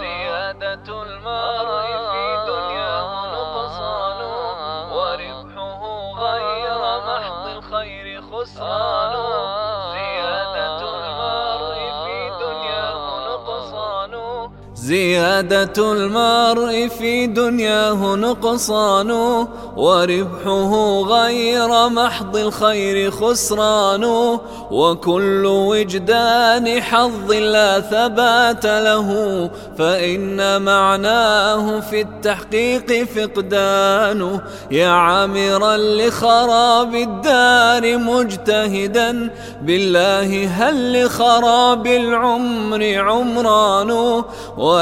زيادة المرء زيادة المرء في دنياه نقصان وربحه غير محض الخير خسران. وكل وجدان حظ لا ثبات له فإن معناه في التحقيق فقدان. يا عامرا لخراب الدار مجتهدا بالله هل لخراب العمر عمران؟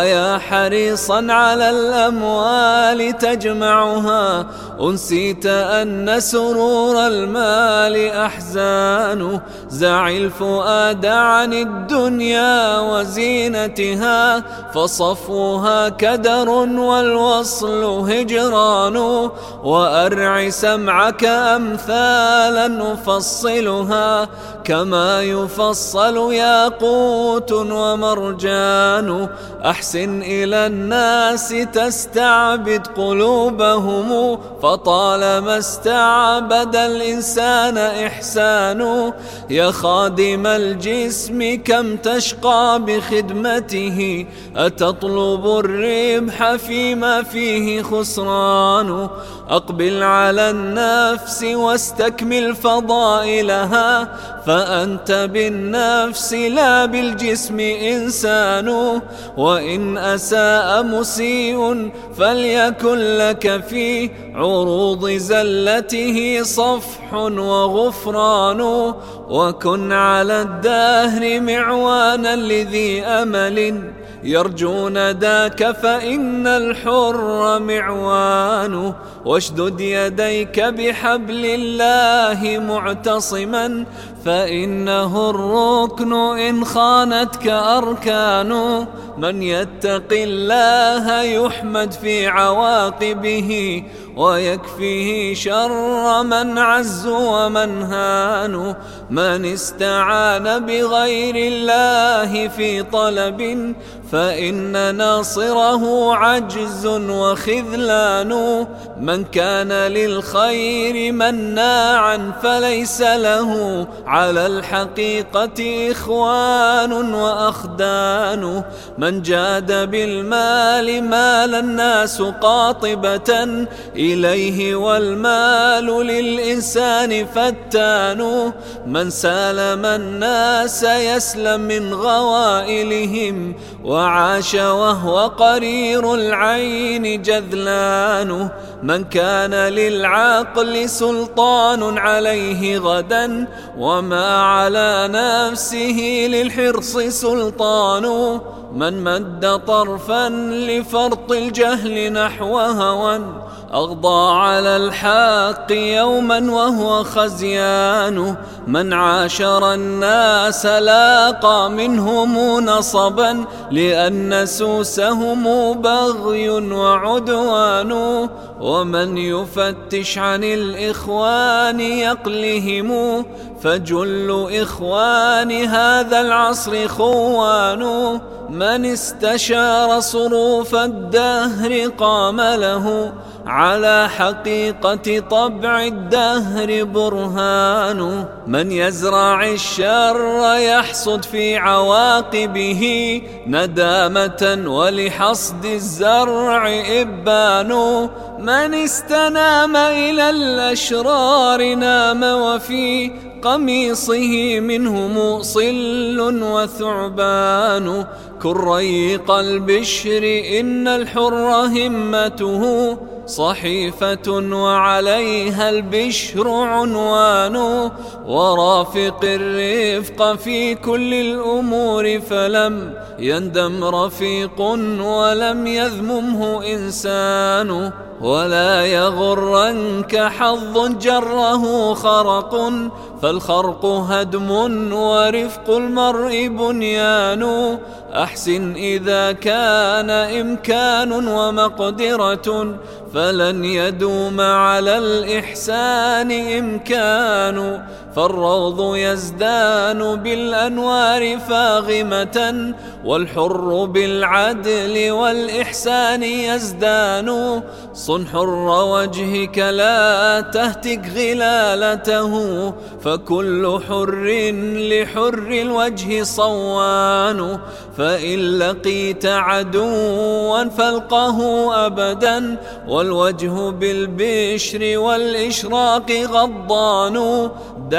ويا حريصا على الأموال تجمعها. أنسيت أن سرور المال أحزان. زع الفؤاد عن الدنيا وزينتها فصفوها كدر والوصل هجران. وأرع سمعك أمثالا نفصلها كما يفصل ياقوت ومرجان. أحسن إلى الناس تستعبد قلوبهم فطالما استعبد الإنسان إحسان. يا خادم الجسم كم تشقى بخدمته؟ أتطلب الربح فيما فيه خسران. أقبل على النفس واستكمل فضائلها. فأنت بالنفس لا بالجسم إنسان وإن أساء مسيء فليكن لك في عروض زلته صفح وغفران. وكن على الدهر معوانا لذي أمل. يرجون ذاك فإن الحر معوان واشدد يديك بحبل الله معتصما. فإنه الركن إن خانتك أركان من يتق الله يحمد في عواقبه ويكفيه شر من عز ومن هان. من استعان بغير الله في طلب فإن ناصره عجز وخذلان. من كان للخير مناعا فليس له على الحقيقة إخوان وأخدان. من جاد بالمال مال الناس قاطبة إليه والمال للإنسان فتان من سالم الناس يسلم من غوائلهم وعاش وهو قرير العين جذلان من كان للعقل سلطان عليه غدا وما على نفسه للحرص سلطان من مد طرفا لفرط الجهل نحو هوى أغضى على الحق يوما وهو خزيان. من عاشر الناس لاقى منهم نصبا لأن سوسهم بغي وعدوان. ومن يفتش عن الإخوان يقلهم فجل إخوان هذا العصر خوان. من استشار صروف الدهر قام له. على حقيقة طبع الدهر برهان. من يزرع الشر يحصد في عواقبه ندامة ولحصد الزرع إبان. من استنام إلى الأشرار نام وفي قميصه منهم صل وثعبان. كريق البشر إن الحر همته صحيفة وعليها البشر عنوان ورافق الرفق في كل الأمور فلم يندم رفيق ولم يذممه إنسان. ولا يغرنك حظ جره خرق فالخرق هدم ورفق المرء بنيان. أحسن إذا كان إمكان ومقدرة فلن يدوم على الإحسان إمكان. فالروض يزدان بالأنوار فاغمة والحر بالعدل والإحسان يزدان. صن حر وجهك لا تهتك غلالته فكل حر لحر الوجه صوان. فإن لقيت عدوا فالقه أبدا والوجه بالبشر والإشراق غضان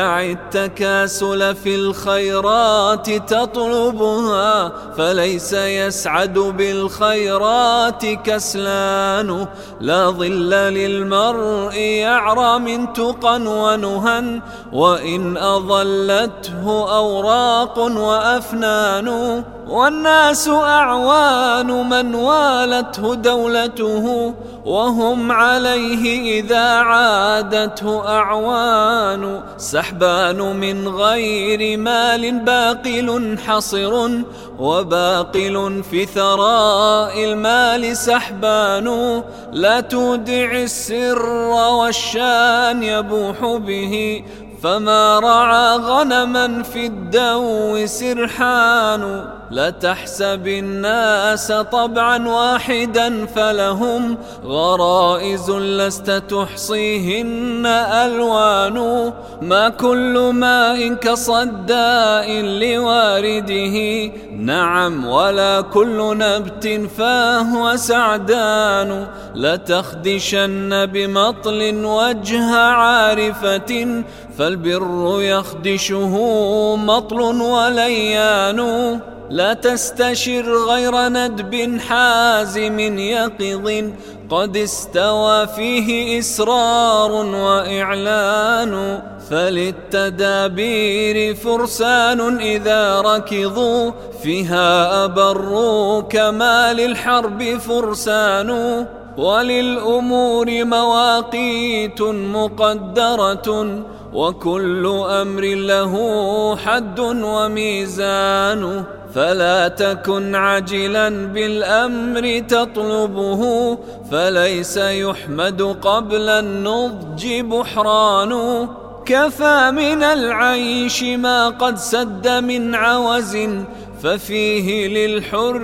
دع التكاسل في الخيرات تطلبها فليس يسعد بالخيرات كسلان. لا ظل للمرء يعرى من تقى ونهى وإن أضلته أوراق وأفنان. والناس أعوان من والته دولته وهم عليه إذا عادته أعوان سحبان من غير مال باقل حصر وباقل في ثراء المال سحبان لا تودع السر والشان يبوح به فما رعى غنما في الدو سرحان لا تحسب الناس طبعا واحدا فلهم غرائز لست تحصيهن ألوان ما كل ماء كصداء لوارده نعم ولا كل نبت فهو سعدان لتخدشن بمطل وجه عارفة فالبر يخدشه مطل وليان لا تستشر غير ندب حازم يقظ قد استوى فيه إسرار وإعلان فللتدابير فرسان إذا ركضوا فيها أبروا كما للحرب فرسان وللأمور مواقيت مقدرة وكل أمر له حد وميزان فلا تكن عجلا بالأمر تطلبه فليس يحمد قبل النضج بحران. كفى من العيش ما قد سد من عوز ففيه للحر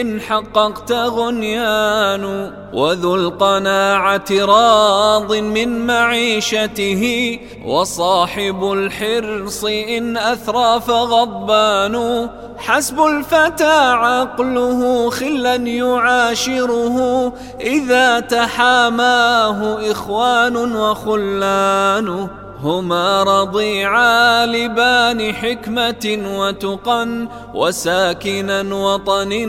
إن حققت غنيان وذو القناعة راض من معيشته وصاحب الحرص إن أثرى فغضبان حسب الفتى عقله خلا يعاشره إذا تحاماه إخوان وخلان هما رضيعا لبان حكمة وتقى وساكنا وطن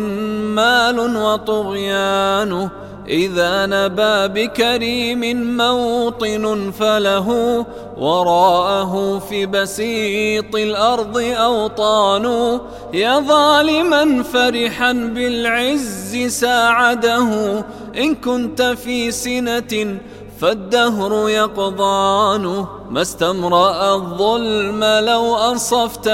مال وطغيان. إذا نبى بكريم موطن فله وراءه في بسيط الأرض أوطان. يا ظالما فرحا بالعز ساعده. إن كنت في سنة فالدهر يقضان ما استمرأ الظلم لو أنصفت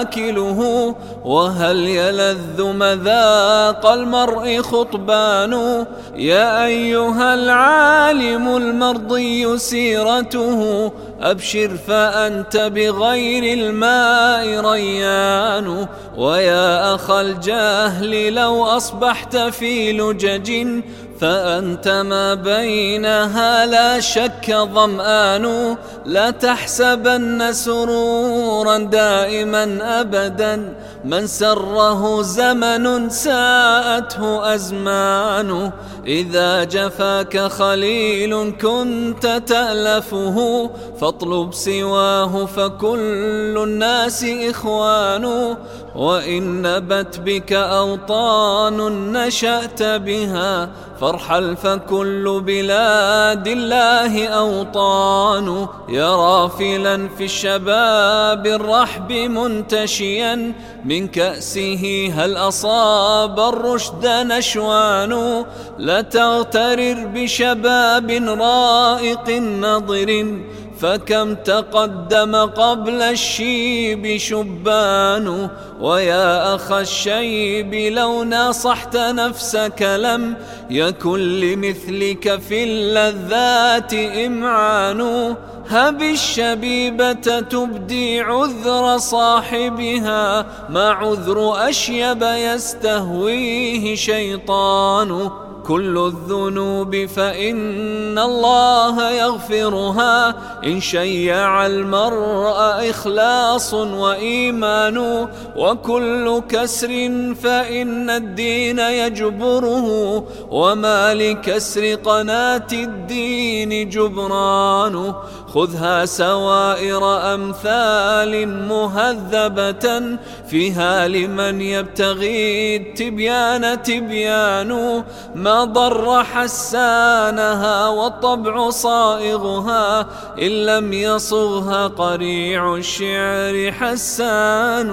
آكله وهل يلذ مذاق المرء خطبان يا أيها العالم المرضي سيرته أبشر فأنت بغير الماء ريان ويا أخ الجهل لو أصبحت في لجج فأنت ما بينها لا شك ظمآن لا تحسبن سرورا دائما أبدا من سره زمن ساءته أزمان إذا جفاك خليل كنت تألفه فاطلب سواه فكل الناس إخوان وإن نبت بك أوطان نشأت بها فارحل فكل بلاد الله أوطان. يا رافلا في الشباب الرحب منتشيا. من كأسه هل أصاب الرشد نشوان؟ لا تغترر بشباب رائق نظر. فكم تقدم قبل الشيب شبان ويا أخ الشيب لو ناصحت نفسك لم يكن لمثلك في اللذات إمعان هب الشبيبة تبدي عذر صاحبها ما عذر أشيب يستهويه شيطان كل الذنوب فإن الله يغفرها. إن شيع المرء إخلاص وإيمان وكل كسر فإن الدين يجبره. وما لكسر قناة الدين جبران خذها سوائر أمثال مهذبة فيها لمن يبتغي التبيان تبيان ما ضر حسانها والطبع صائغها إن لم يصغها قريع الشعر حسان